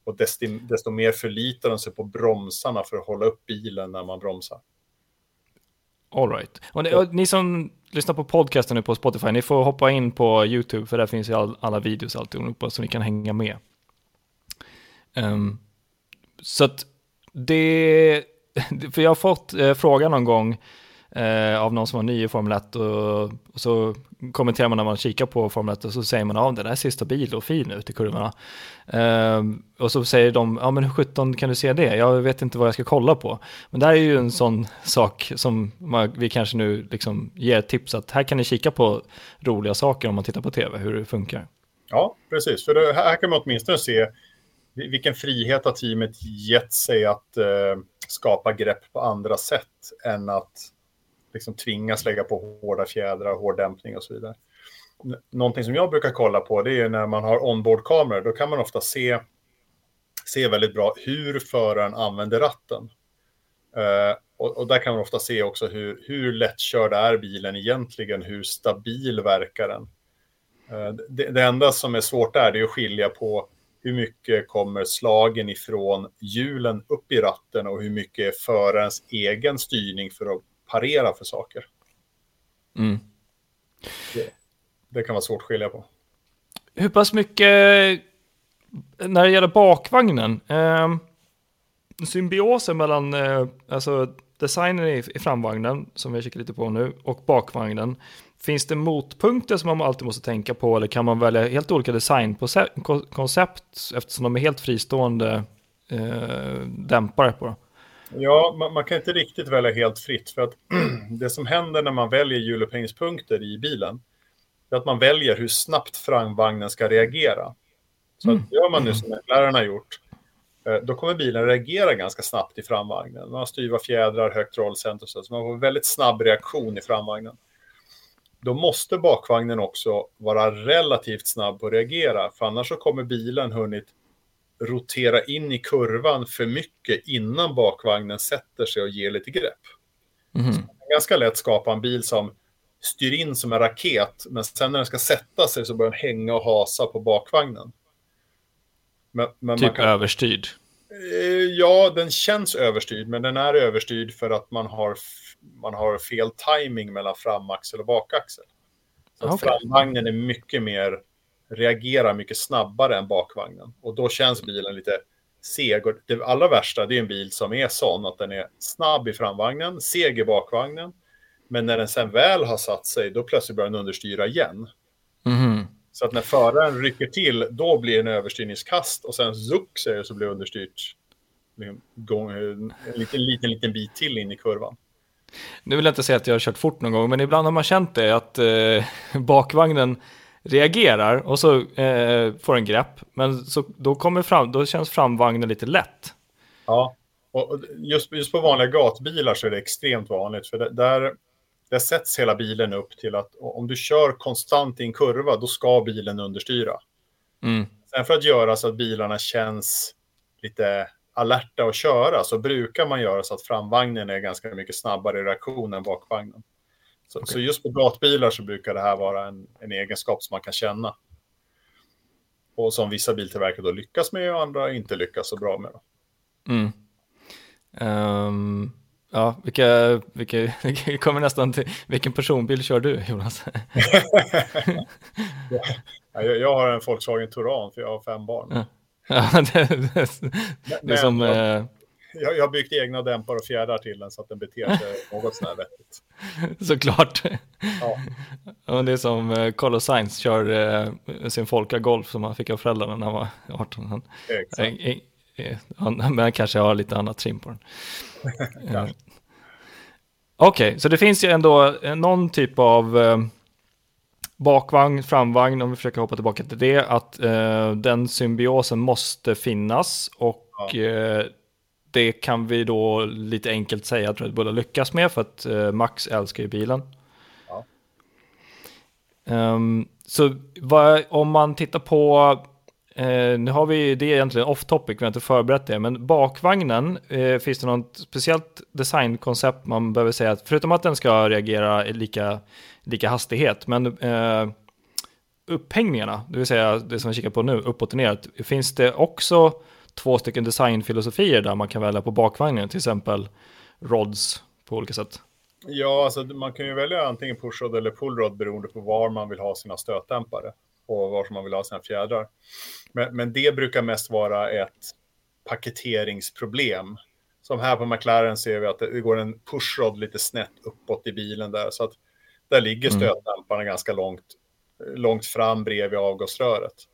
B: Och desto, desto mer förlitar den sig på bromsarna för att hålla upp bilen när man bromsar.
A: All right. Och ni, och ni som lyssnar på podcasten nu på Spotify, ni får hoppa in på YouTube, för där finns ju all, alla videos alltihopa, så ni kan hänga med. Um, så att det, för jag har fått eh, frågan någon gång, eh, av någon som var ny i Formel 1 och, och, så kommenterar man när man kikar på Formel 1 och så säger man av ja, den där ser stabil och fin ut i kurvorna. Eh, och så säger de, ja men hur sjutton kan du se det? Jag vet inte vad jag ska kolla på. Men det här är ju en sån sak som man, vi kanske nu liksom ger tips att här kan ni kika på roliga saker om man tittar på tv, hur det funkar.
B: Ja, precis. För det, här kan man åtminstone se vilken frihet har teamet gett sig att eh, skapa grepp på andra sätt än att liksom tvingas lägga på hårda fjädrar, hård dämpning och så vidare. Någonting som jag brukar kolla på det är när man har onboardkameror. Då kan man ofta se, se väldigt bra hur föraren använder ratten. Uh, och, och, där kan man ofta se också hur, hur lättkörd är bilen egentligen, hur stabil verkar den. Uh, det, det, enda som är svårt där är att skilja på hur mycket kommer slagen ifrån hjulen upp i ratten och hur mycket är förarens egen styrning för att parera för saker. Mm. Det, det, kan vara svårt att skilja på.
A: Hur pass mycket, när det gäller bakvagnen, eh, symbiosen mellan eh, alltså designen i, i framvagnen, som vi kikar lite på nu, och bakvagnen. Finns det motpunkter som man alltid måste tänka på eller kan man välja helt olika designkoncept eftersom de är helt fristående eh, dämpare på?
B: Ja, man, man, kan inte riktigt välja helt fritt för att det som händer när man väljer hjulupphängningspunkter i bilen är att man väljer hur snabbt framvagnen ska reagera. Så mm. att gör man nu som läraren har gjort, eh, då kommer bilen reagera ganska snabbt i framvagnen. Man har styva fjädrar, högt rollcenter, så man får en väldigt snabb reaktion i framvagnen då måste bakvagnen också vara relativt snabb på att reagera, för annars så kommer bilen hunnit rotera in i kurvan för mycket innan bakvagnen sätter sig och ger lite grepp. Mm. Så ganska lätt skapa en bil som styr in som en raket, men sen när den ska sätta sig så börjar den hänga och hasa på bakvagnen.
A: Men, men typ kan... överstyrd?
B: Eh, ja, den känns överstyrd, men den är överstyrd för att man har man har fel timing mellan framaxel och bakaxel. Så okay. framvagnen är mycket mer, reagerar mycket snabbare än bakvagnen. Och då känns bilen lite seg. Och det allra värsta det är en bil som är sån att den är snabb i framvagnen, seg i bakvagnen. Men när den sen väl har satt sig, då plötsligt börjar den understyra igen. Mm. Så att när föraren rycker till, då blir det en överstyrningskast och sen zuck säger det så blir understyrt liksom, en liten, liten, liten bit till in i kurvan.
A: Nu vill jag inte säga att jag har kört fort någon gång, men ibland har man känt det att eh, bakvagnen reagerar och så eh, får en grepp, men så, då, kommer fram, då känns framvagnen lite lätt.
B: Ja, och just, just på vanliga gatbilar så är det extremt vanligt, för det, där, där sätts hela bilen upp till att om du kör konstant i en kurva, då ska bilen understyra. Mm. Sen för att göra så att bilarna känns lite alerta att köra så brukar man göra så att framvagnen är ganska mycket snabbare i reaktion än bakvagnen. Så, okay. så just på gatbilar så brukar det här vara en, en, egenskap som man kan känna. Och som vissa biltillverkare då lyckas med och andra inte lyckas så bra med. Mm.
A: Um, ja, vilka, vilka, vilka kommer nästan till, vilken personbil kör du Jonas?
B: jag, jag har en Volkswagen Touran för jag har fem barn. Ja.
A: Ja, det, det, det är som... Jag,
B: eh, jag, har byggt egna dämpare och fjädrar till den så att den beter sig något sånär vettigt.
A: Såklart. Ja. Det är som eh, Carlos Sainz kör eh, sin Folka Golf som han fick av föräldrarna när han var 18. Han, Exakt. Han, men han kanske har lite annat trim på den. Okej, okay, så det finns ju ändå någon typ av bakvagn, framvagn, om vi försöker hoppa tillbaka till det, att eh, den symbiosen måste finnas och ja. eh, det kan vi då lite enkelt säga att Red Bull har lyckats med för att eh, Max älskar ju bilen. Ja. Um, så vad, om man tittar på, eh, nu har vi det är egentligen off topic, vi har inte förberett det, men bakvagnen, eh, finns det något speciellt designkoncept man behöver säga, att förutom att den ska reagera lika lika hastighet. Men eh, upphängningarna, det vill säga det som vi kikar på nu, uppåt och neråt, finns det också två stycken designfilosofier där man kan välja på bakvagnen, till exempel rods på olika sätt?
B: Ja, alltså man kan ju välja antingen pushrod eller pullrod beroende på var man vill ha sina stötdämpare och var man vill ha sina fjädrar. Men, men det brukar mest vara ett paketeringsproblem. Som här på McLaren ser vi att det går en pushrod lite snett uppåt i bilen där. Så att där ligger mm. stötdämparna mm. ganska långt, långt fram bredvid avgasröret.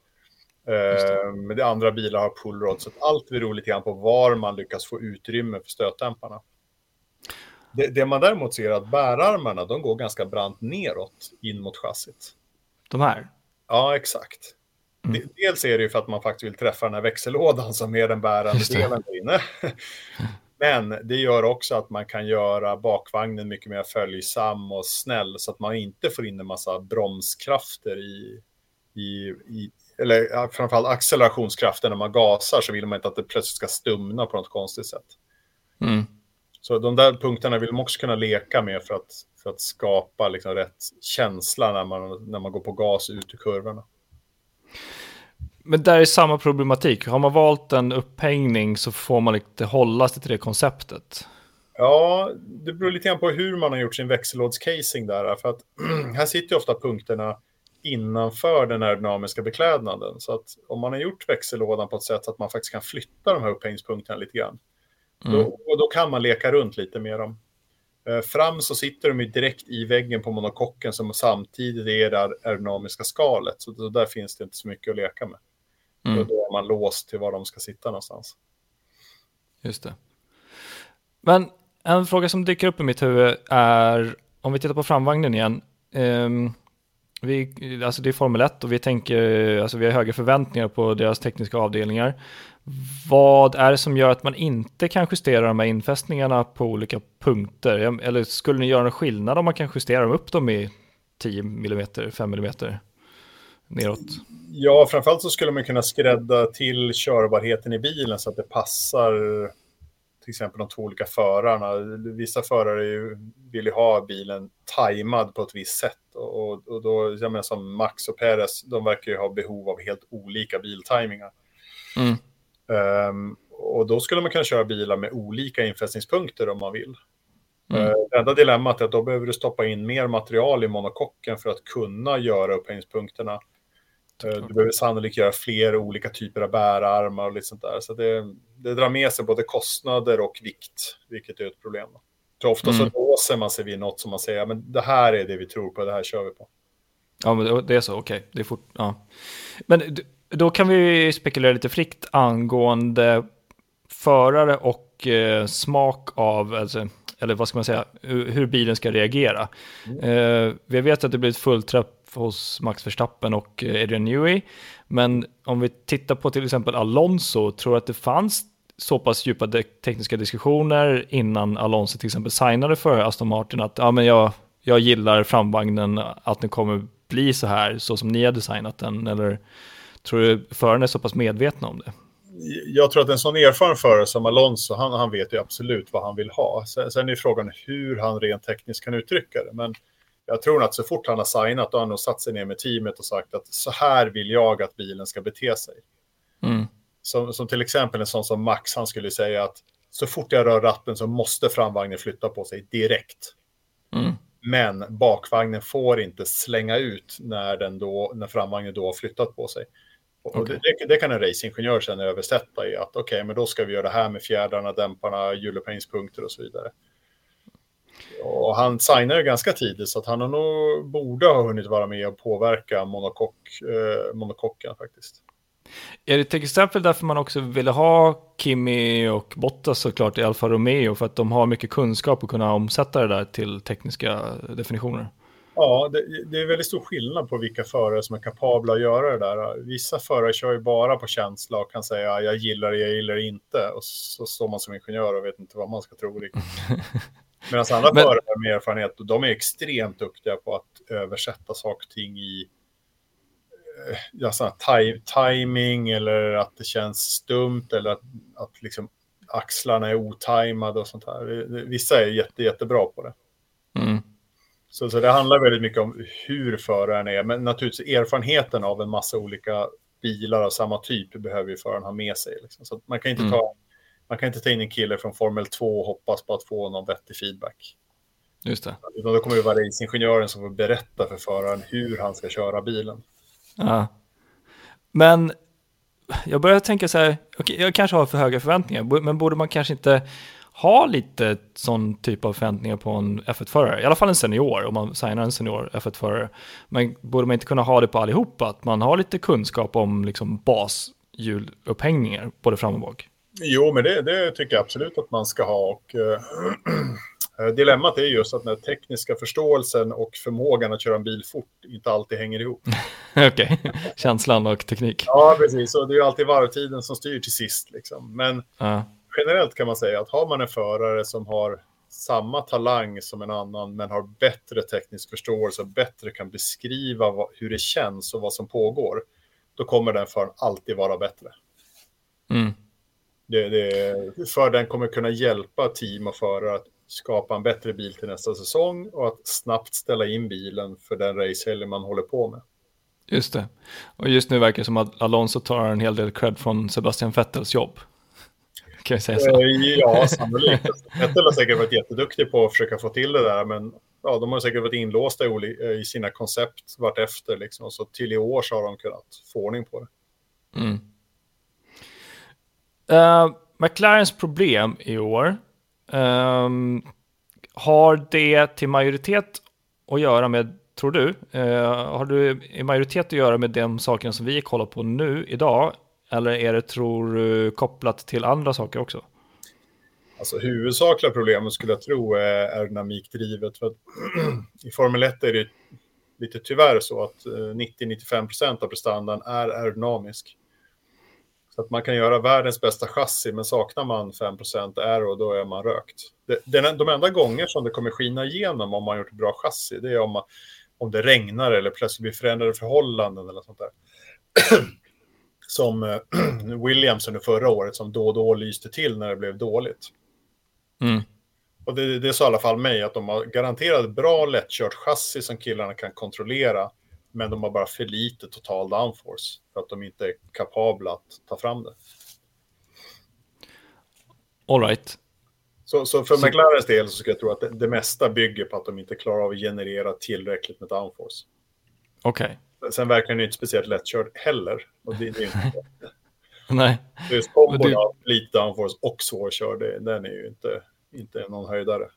B: Eh, men det andra bilar har pullrod, så allt beror lite grann på var man lyckas få utrymme för stötdämparna. Det, det man däremot ser är att bärarmarna, de går ganska brant neråt in mot chassit.
A: De här?
B: Ja, exakt. Mm. Dels är det ju för att man faktiskt vill träffa den här växellådan som är den bärande delen där inne. Men det gör också att man kan göra bakvagnen mycket mer följsam och snäll så att man inte får in en massa bromskrafter i, i, i eller framförallt accelerationskraften när man gasar så vill man inte att det plötsligt ska stumna på något konstigt sätt. Mm. Så de där punkterna vill man också kunna leka med för att, för att skapa liksom rätt känsla när man, när man går på gas ut ur kurvorna.
A: Men där är samma problematik. Har man valt en upphängning så får man inte hålla sig till det konceptet.
B: Ja, det beror lite grann på hur man har gjort sin växellådscasing där. För att här sitter ju ofta punkterna innanför den aerodynamiska beklädnaden. Så att om man har gjort växellådan på ett sätt att man faktiskt kan flytta de här upphängningspunkterna lite grann. Mm. Då, och då kan man leka runt lite med dem. Eh, fram så sitter de ju direkt i väggen på monokocken som samtidigt är det aerodynamiska skalet. Så, så där finns det inte så mycket att leka med. Mm. Då är man låst till var de ska sitta någonstans.
A: Just det. Men en fråga som dyker upp i mitt huvud är, om vi tittar på framvagnen igen. Um, vi, alltså det är Formel 1 och vi tänker, alltså vi har höga förväntningar på deras tekniska avdelningar. Vad är det som gör att man inte kan justera de här infästningarna på olika punkter? Eller skulle ni göra någon skillnad om man kan justera dem upp dem i 10 mm, 5 mm neråt?
B: Ja, framförallt så skulle man kunna skrädda till körbarheten i bilen så att det passar till exempel de två olika förarna. Vissa förare vill ju ha bilen tajmad på ett visst sätt. Och, och då, jag menar som Max och Perez, de verkar ju ha behov av helt olika biltajmingar. Mm. Um, och då skulle man kunna köra bilar med olika infästningspunkter om man vill. Mm. Uh, det enda dilemmat är att då behöver du stoppa in mer material i monokocken för att kunna göra upphängningspunkterna. Uh, du behöver sannolikt göra fler olika typer av bärarmar och lite sånt där. Så det, det drar med sig både kostnader och vikt, vilket är ett problem. Så ofta mm. så låser man sig vid något som man säger, men det här är det vi tror på, det här kör vi på.
A: Ja, men det är så, okej. Okay. Det är fort, ja. Men då kan vi spekulera lite fritt angående förare och eh, smak av, alltså, eller vad ska man säga, hur bilen ska reagera. Mm. Eh, vi vet att det blir ett fullträff hos Max Verstappen och eh, Adrian Newey, men om vi tittar på till exempel Alonso, tror du att det fanns så pass djupa tekniska diskussioner innan Alonso till exempel signade för Aston Martin att ja, men jag, jag gillar framvagnen, att den kommer bli så här, så som ni har designat den, eller Tror du föraren är så pass medvetna om det?
B: Jag tror att en sån erfaren förare som Alonso, han, han vet ju absolut vad han vill ha. Sen, sen är frågan hur han rent tekniskt kan uttrycka det. Men jag tror att så fort han har signat, då har han nog satt sig ner med teamet och sagt att så här vill jag att bilen ska bete sig. Mm. Som, som till exempel en sån som Max, han skulle säga att så fort jag rör ratten så måste framvagnen flytta på sig direkt. Mm. Men bakvagnen får inte slänga ut när, den då, när framvagnen då har flyttat på sig. Och okay. det, det, kan en racingingenjör sen översätta i att okej, okay, men då ska vi göra det här med fjädrarna, dämparna, hjulupphängningspunkter och så vidare. Och han signade ganska tidigt så att han nog borde ha hunnit vara med och påverka monokock, eh, monokocken faktiskt.
A: Är det till exempel därför man också ville ha Kimi och Bottas såklart i Alfa Romeo för att de har mycket kunskap och kunna omsätta det där till tekniska definitioner?
B: Ja, det, det, är väldigt stor skillnad på vilka förare som är kapabla att göra det där. Vissa förare kör ju bara på känsla och kan säga jag gillar det, jag gillar det inte. Och så står man som ingenjör och vet inte vad man ska tro riktigt. Medan andra Men... förare med erfarenhet, de är extremt duktiga på att översätta saker och ting i eh, ja, timing eller att det känns stumt eller att, att liksom axlarna är otajmade och sånt här. Vissa är jätte, jättebra på det. Mm. Så, så det handlar väldigt mycket om hur föraren är, men naturligtvis erfarenheten av en massa olika bilar av samma typ behöver ju föraren ha med sig. Liksom. Så man kan, inte mm. ta, man kan inte ta in en kille från Formel 2 och hoppas på att få någon vettig feedback.
A: Just det.
B: Utan då kommer det vara racingingenjören som får berätta för föraren hur han ska köra bilen.
A: Ja. Men jag börjar tänka så här, okay, jag kanske har för höga förväntningar, men borde man kanske inte ha lite sån typ av förväntningar på en F1-förare. I alla fall en senior, om man signar en senior F1-förare. Men borde man inte kunna ha det på allihopa? Att man har lite kunskap om liksom bashjulupphängningar, både fram och bak?
B: Jo, men det, det, tycker jag absolut att man ska ha. Och, äh, dilemmat är just att den tekniska förståelsen och förmågan att köra en bil fort inte alltid hänger ihop.
A: Okej, okay. känslan och teknik.
B: Ja, precis. Och det är ju alltid varvtiden som styr till sist. Liksom. Men uh generellt kan man säga att har man en förare som har samma talang som en annan men har bättre teknisk förståelse och bättre kan beskriva vad, hur det känns och vad som pågår, då kommer den föraren alltid vara bättre.
A: Mm.
B: Det, det, för den kommer kunna hjälpa team och förare att skapa en bättre bil till nästa säsong och att snabbt ställa in bilen för den racehelg man håller på med.
A: Just det. Och just nu verkar det som att Alonso tar en hel del cred från Sebastian Vettels jobb. Kan jag säga så?
B: Eh, ja, sannolikt. Vettel har säkert varit jätteduktig på att försöka få till det där, men ja, de har säkert varit inlåsta i, i sina koncept vartefter. Liksom. Så till i år så har de kunnat få ordning på det.
A: Mm. Uh, McLarens problem i år, um, har det till majoritet att göra med, tror du, uh, har du i majoritet att göra med de sakerna som vi kollar på nu idag? Eller är det, tror du, kopplat till andra saker också?
B: Alltså huvudsakliga problemet skulle jag tro är aerodynamikdrivet. För att I Formel 1 är det lite tyvärr så att eh, 90-95% av prestandan är aerodynamisk. Så att man kan göra världens bästa chassi, men saknar man 5% aero, då är man rökt. Det, de enda gånger som det kommer skina igenom om man gjort ett bra chassi, det är om, man, om det regnar eller plötsligt blir förändrade förhållanden eller sånt där. som eh, Williams under förra året, som då och då lyste till när det blev dåligt.
A: Mm.
B: Och det, det sa i alla fall mig att de har garanterat bra lättkört chassi som killarna kan kontrollera men de har bara för lite total downforce för att de inte är kapabla att ta fram det.
A: All right.
B: Så, så för så... McLarens del så ska jag tro att det, det, mesta bygger på att de inte klarar av att generera tillräckligt med downforce.
A: Okej.
B: Okay. Sen verkar den inte speciellt lättkörd heller. Och det, det är inte
A: Nej.
B: Just kombon av lite downforce och svårkörd, den är ju inte, inte någon höjdare.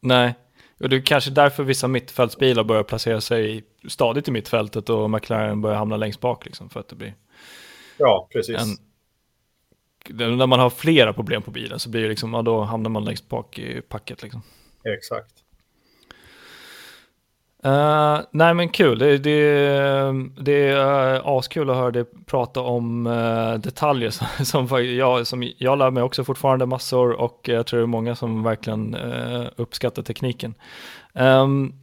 A: Nej, och det är kanske därför vissa mittfältsbilar börjar placera sig stadigt i mittfältet och McLaren börjar hamna längst bak liksom för att det blir...
B: Ja, precis.
A: En, när man har flera problem på bilen så blir det liksom, ja, då hamnar man längst bak i packet liksom.
B: Exakt.
A: Uh, nej men kul, det, det, det är uh, askul att höra dig prata om uh, detaljer som, som, jag, som jag lär mig också fortfarande massor och jag tror det är många som verkligen uh, uppskattar tekniken. Um,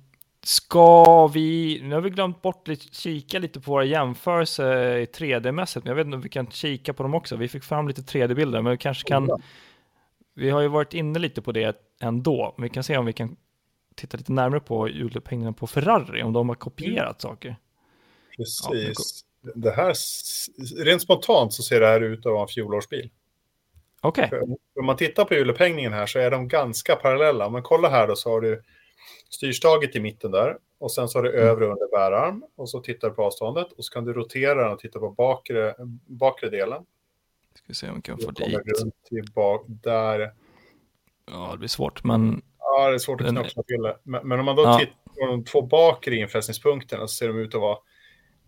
A: ska vi, nu har vi glömt bort att kika lite på våra jämförelser i 3D-mässigt, men jag vet inte om vi kan kika på dem också. Vi fick fram lite 3D-bilder, men vi kanske kan, vi har ju varit inne lite på det ändå, men vi kan se om vi kan titta lite närmare på julupphängningen på Ferrari, om de har kopierat saker.
B: Precis. Ja, det här, rent spontant så ser det här ut att vara en fjolårsbil.
A: Okej. Okay.
B: Om man tittar på hjulupphängningen här så är de ganska parallella. Men kolla här då så har du styrstaget i mitten där. Och sen så har du mm. övre under bärarm. Och så tittar du på avståndet. Och så kan du rotera den och titta på bakre, bakre delen.
A: Ska vi se om vi kan få dit.
B: Runt till bak, där.
A: Ja, det blir svårt, men
B: Ja, det är svårt att knuffla till det. Men, men, om man då ja. tittar på de två bakre infästningspunkterna så ser de ut att vara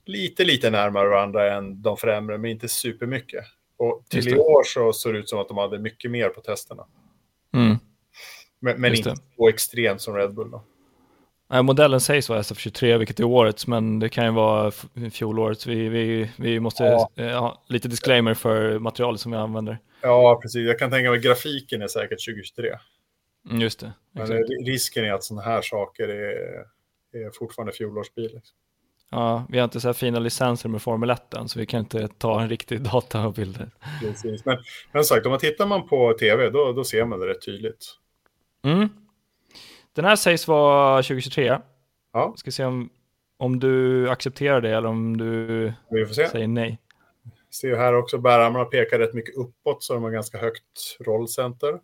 B: lite, lite närmare varandra än de främre, men inte supermycket. Och till i år så såg det ut som att de hade mycket mer på testerna.
A: Mm.
B: Men, men inte så extremt som Red Bull då.
A: Nej, modellen sägs vara SF23, vilket är årets, men det kan ju vara fjolårets. Vi, vi, vi måste ja. Eh, ha lite disclaimer för materialet som vi använder.
B: Ja, precis. Jag kan tänka mig att grafiken är säkert 2023.
A: Mm, just det.
B: Men risken är att sådana här saker är, är fortfarande fjolårsbil. Liksom.
A: Ja, vi har inte så här fina licenser med Formel 1 än, så vi kan inte ta en riktig data och bilder.
B: Precis. Men, men sagt, om man tittar man på tv, då, då ser man det rätt tydligt.
A: Mm. Den här sägs vara 2023.
B: Ja.
A: Ska se om, om du accepterar det eller om du säger nej.
B: Ser här också, bärarmarna pekar rätt mycket uppåt, så de har ganska högt rollcenter.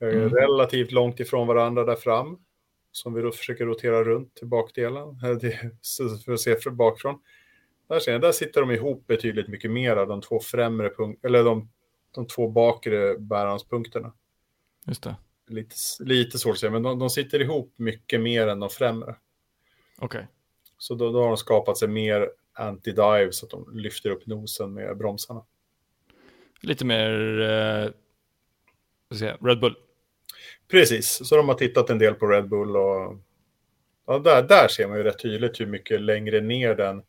B: Eh, mm. Relativt långt ifrån varandra där fram. Som vi då försöker rotera runt till bakdelen. För att se från bakifrån. Där, ser jag, där sitter de ihop betydligt mycket mer de två främre punkterna. Eller de, de två bakre bärarmspunkterna.
A: Just det.
B: Lite, lite svårt att säga, men de, de sitter ihop mycket mer än de främre.
A: Okej. Okay.
B: Så då, då har de skapat sig mer anti-dive så att de lyfter upp nosen med bromsarna.
A: Lite mer eh, Red Bull.
B: Precis, så de har tittat en del på Red Bull och ja, där, där ser man ju rätt tydligt hur mycket längre ner den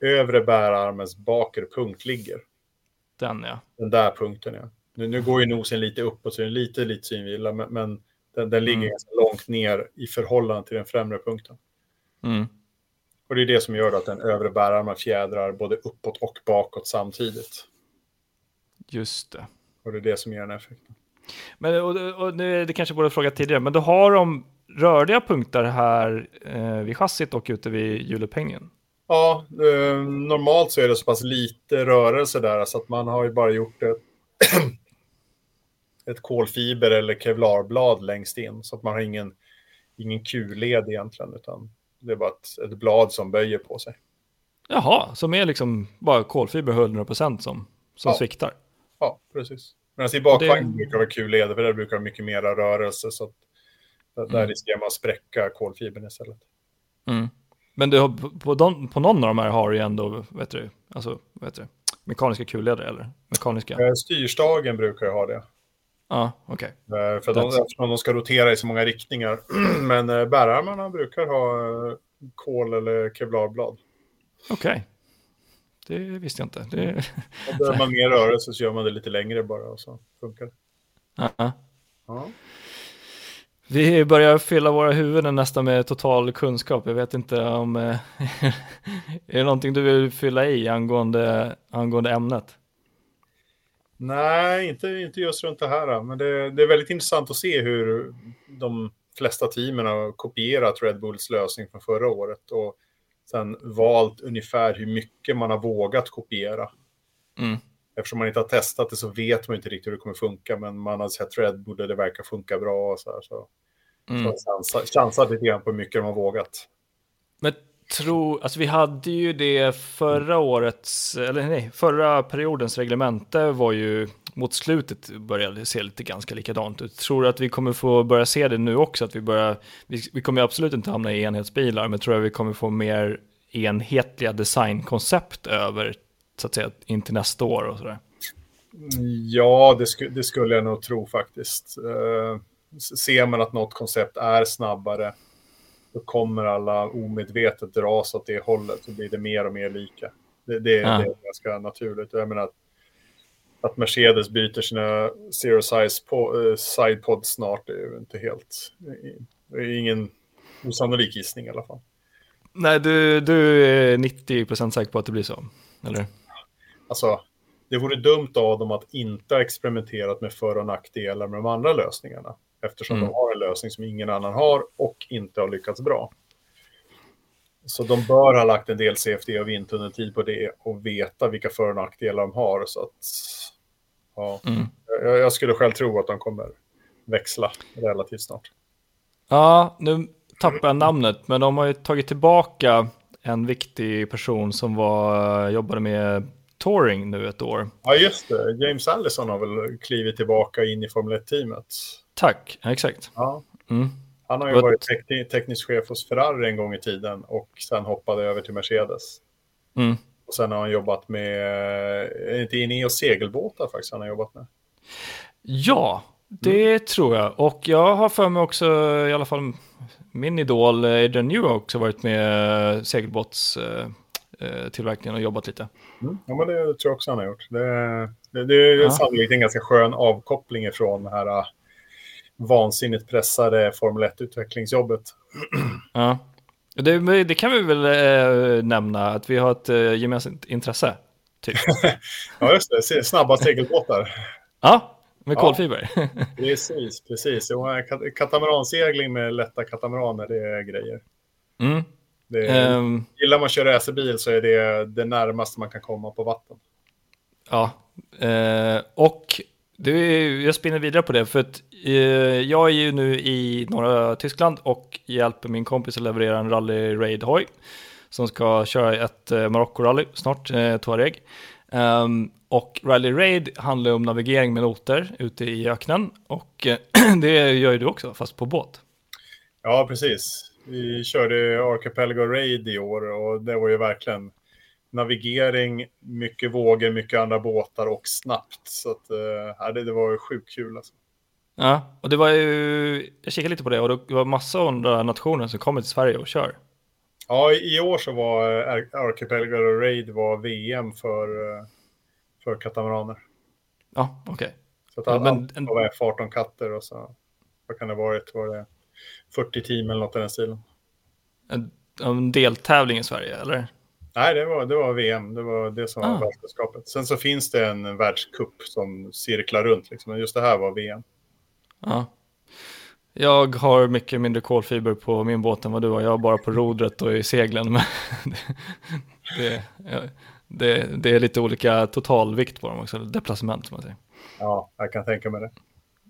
B: övre bärarmens bakre punkt ligger.
A: Den ja.
B: Den där punkten ja. Nu, nu går ju nosen lite uppåt, så det är lite, lite synvilla, men, men den, den ligger mm. ganska långt ner i förhållande till den främre punkten. Mm. Och det är det som gör att den övre bärarmen fjädrar både uppåt och bakåt samtidigt.
A: Just det.
B: Och det är det som ger den effekten.
A: Men och, och nu, det kanske borde frågat tidigare, men då har de rörliga punkter här eh, vid chassit och ute vid hjulupphängningen?
B: Ja, eh, normalt så är det så pass lite rörelse där så att man har ju bara gjort ett, ett kolfiber eller kevlarblad längst in så att man har ingen, ingen Q-led egentligen utan det är bara ett, ett blad som böjer på sig.
A: Jaha, som är liksom bara kolfiber 100% som, som ja. sviktar?
B: Ja, precis. Medan i bakvagnen det... brukar det vara Q-leder för där brukar det mycket mera rörelse så där mm. riskerar man att spräcka kolfibern istället.
A: Mm. Men du har, på, de, på någon av de här har du ju ändå, vet du, alltså, vet du, mekaniska kulledare eller mekaniska?
B: Eh, styrstagen brukar ju ha det.
A: Ja, okej.
B: Okay. Eh, för de, eftersom de ska rotera i så många riktningar. Men eh, bärarmarna brukar ha kol eller kevlarblad.
A: Okej. Okay. Det visste jag inte. Det...
B: Om behöver man mer rörelse så gör man det lite längre bara och så funkar det. -huh.
A: Ja. Vi börjar fylla våra huvuden nästan med total kunskap. Jag vet inte om... Eh, är det någonting du vill fylla i angående, angående ämnet?
B: Nej, inte, inte just runt det här. Men det, det är väldigt intressant att se hur de flesta teamen har kopierat Red Bulls lösning från förra året och sen valt ungefär hur mycket man har vågat kopiera. Mm. Eftersom man inte har testat det så vet man inte riktigt hur det kommer funka, men man har sett Red Bull och det verkar funka bra. Och så här, så. Mm. Så chansat lite grann på hur mycket de har vågat.
A: Men tro, alltså vi hade ju det förra årets, eller nej, förra periodens reglemente var ju mot slutet började se lite ganska likadant ut. Tror du att vi kommer få börja se det nu också? Att vi, börjar, vi, vi kommer absolut inte hamna i enhetsbilar, men tror jag vi kommer få mer enhetliga designkoncept över, så att säga, in till nästa år och sådär?
B: Ja, det, sk det skulle jag nog tro faktiskt. Uh ser man att något koncept är snabbare, då kommer alla omedvetet dras åt det hållet, så blir det mer och mer lika. Det, det, ja. det är ganska naturligt. Jag menar att, Mercedes byter sina zero size po, uh, sidepod snart är ju inte helt... Det är ingen osannolik gissning i alla fall.
A: Nej, du, du är 90% säker på att det blir så, eller?
B: Alltså, det vore dumt av dem att inte ha experimenterat med för och nackdelar med de andra lösningarna eftersom mm. de har en lösning som ingen annan har och inte har lyckats bra. Så de bör ha lagt en del CFD och vindtunneltid på det och veta vilka för och nackdelar de har. Så att, ja, mm. jag, jag, skulle själv tro att de kommer växla relativt snart.
A: Ja, nu tappar jag namnet, men de har ju tagit tillbaka en viktig person som var, jobbade med touring nu ett år.
B: Ja, just det. James Allison har väl klivit tillbaka in i Formel 1-teamet.
A: Tack, exakt.
B: Ja. Mm. Han har ju But... varit tek teknisk chef hos Ferrari en gång i tiden och sen hoppade över till Mercedes. Mm. Och sen har han jobbat med, är inte Ineos segelbåtar faktiskt han har jobbat med?
A: Ja, det mm. tror jag. Och jag har för mig också, i alla fall min idol Adrian New har också varit med segelbåtstillverkningen och jobbat lite.
B: Mm. Ja, men det tror jag också han har gjort. Det, det, det är ja. sannolikt en ganska skön avkoppling ifrån det här vansinnigt pressade Formel 1-utvecklingsjobbet.
A: Ja. Det, det, kan vi väl äh, nämna, att vi har ett äh, gemensamt intresse. Typ.
B: ja, just det. Snabba segelbåtar.
A: Ja, med kolfiber.
B: Ja, precis, precis. Katamaransegling med lätta katamaraner, det är grejer. Mm. Det är, um, gillar man att köra racerbil så är det det närmaste man kan komma på vatten.
A: Ja, eh, och du, jag spinner vidare på det, för att eh, jag är ju nu i norra Tyskland och hjälper min kompis att leverera en rally raid hoj som ska köra ett eh, Marocko-rally snart, eh, Tuareg. Um, ehm, och Rally Raid handlar om navigering med noter ute i öknen och eh, det gör ju du också, fast på båt.
B: Ja, precis. Vi körde Archipelago Raid i år och det var ju verkligen navigering, mycket vågor, mycket andra båtar och snabbt. Så att, äh, det, det var sjukt kul alltså.
A: Ja, och det var ju, jag kikade lite på det och det var massa andra nationer som kommer till Sverige och kör.
B: Ja, i år så var eh, Archipelago Raid var VM för, eh, för katamaraner.
A: Ja, okej. Okay.
B: Så att ja, men, var 18 katter och så, vad kan det ha varit, var det 40 team eller något i den stilen.
A: En, en deltävling i Sverige, eller?
B: Nej, det var, det var VM. Det var det som var ah. världsmästerskapet. Sen så finns det en världscup som cirklar runt, liksom. men just det här var VM.
A: Ja. Jag har mycket mindre kolfiber på min båt än vad du har. Jag har bara på rodret och i seglen. Men det, det, det, är lite olika totalvikt på dem också, deplacement som man säger.
B: Ja, jag kan tänka mig det.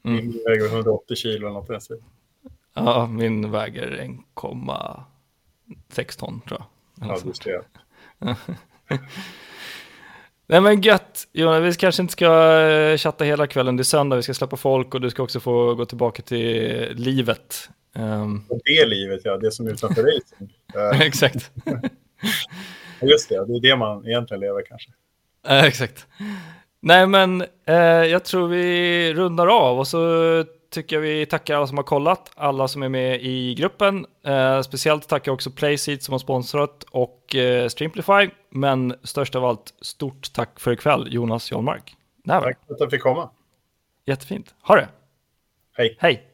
B: Mm. Min väger 180 kilo eller något i
A: Ja, min väger 1,6 ton tror jag.
B: Ja, du ser.
A: Nej men gött, Jonas, vi kanske inte ska eh, chatta hela kvällen, det är söndag, vi ska släppa folk och du ska också få gå tillbaka till livet.
B: Um... Det livet, ja, det som är utanför racing.
A: exakt.
B: Just det, det är det man egentligen lever kanske.
A: Exakt. Nej men uh, jag tror vi rundar av och så tycker jag vi tackar alla som har kollat, alla som är med i gruppen. Eh, speciellt tackar jag också Playseat som har sponsrat och eh, Streamplify. Men störst av allt, stort tack för ikväll Jonas Jonmark.
B: Tack för att du fick komma.
A: Jättefint. Ha det.
B: Hej.
A: Hej.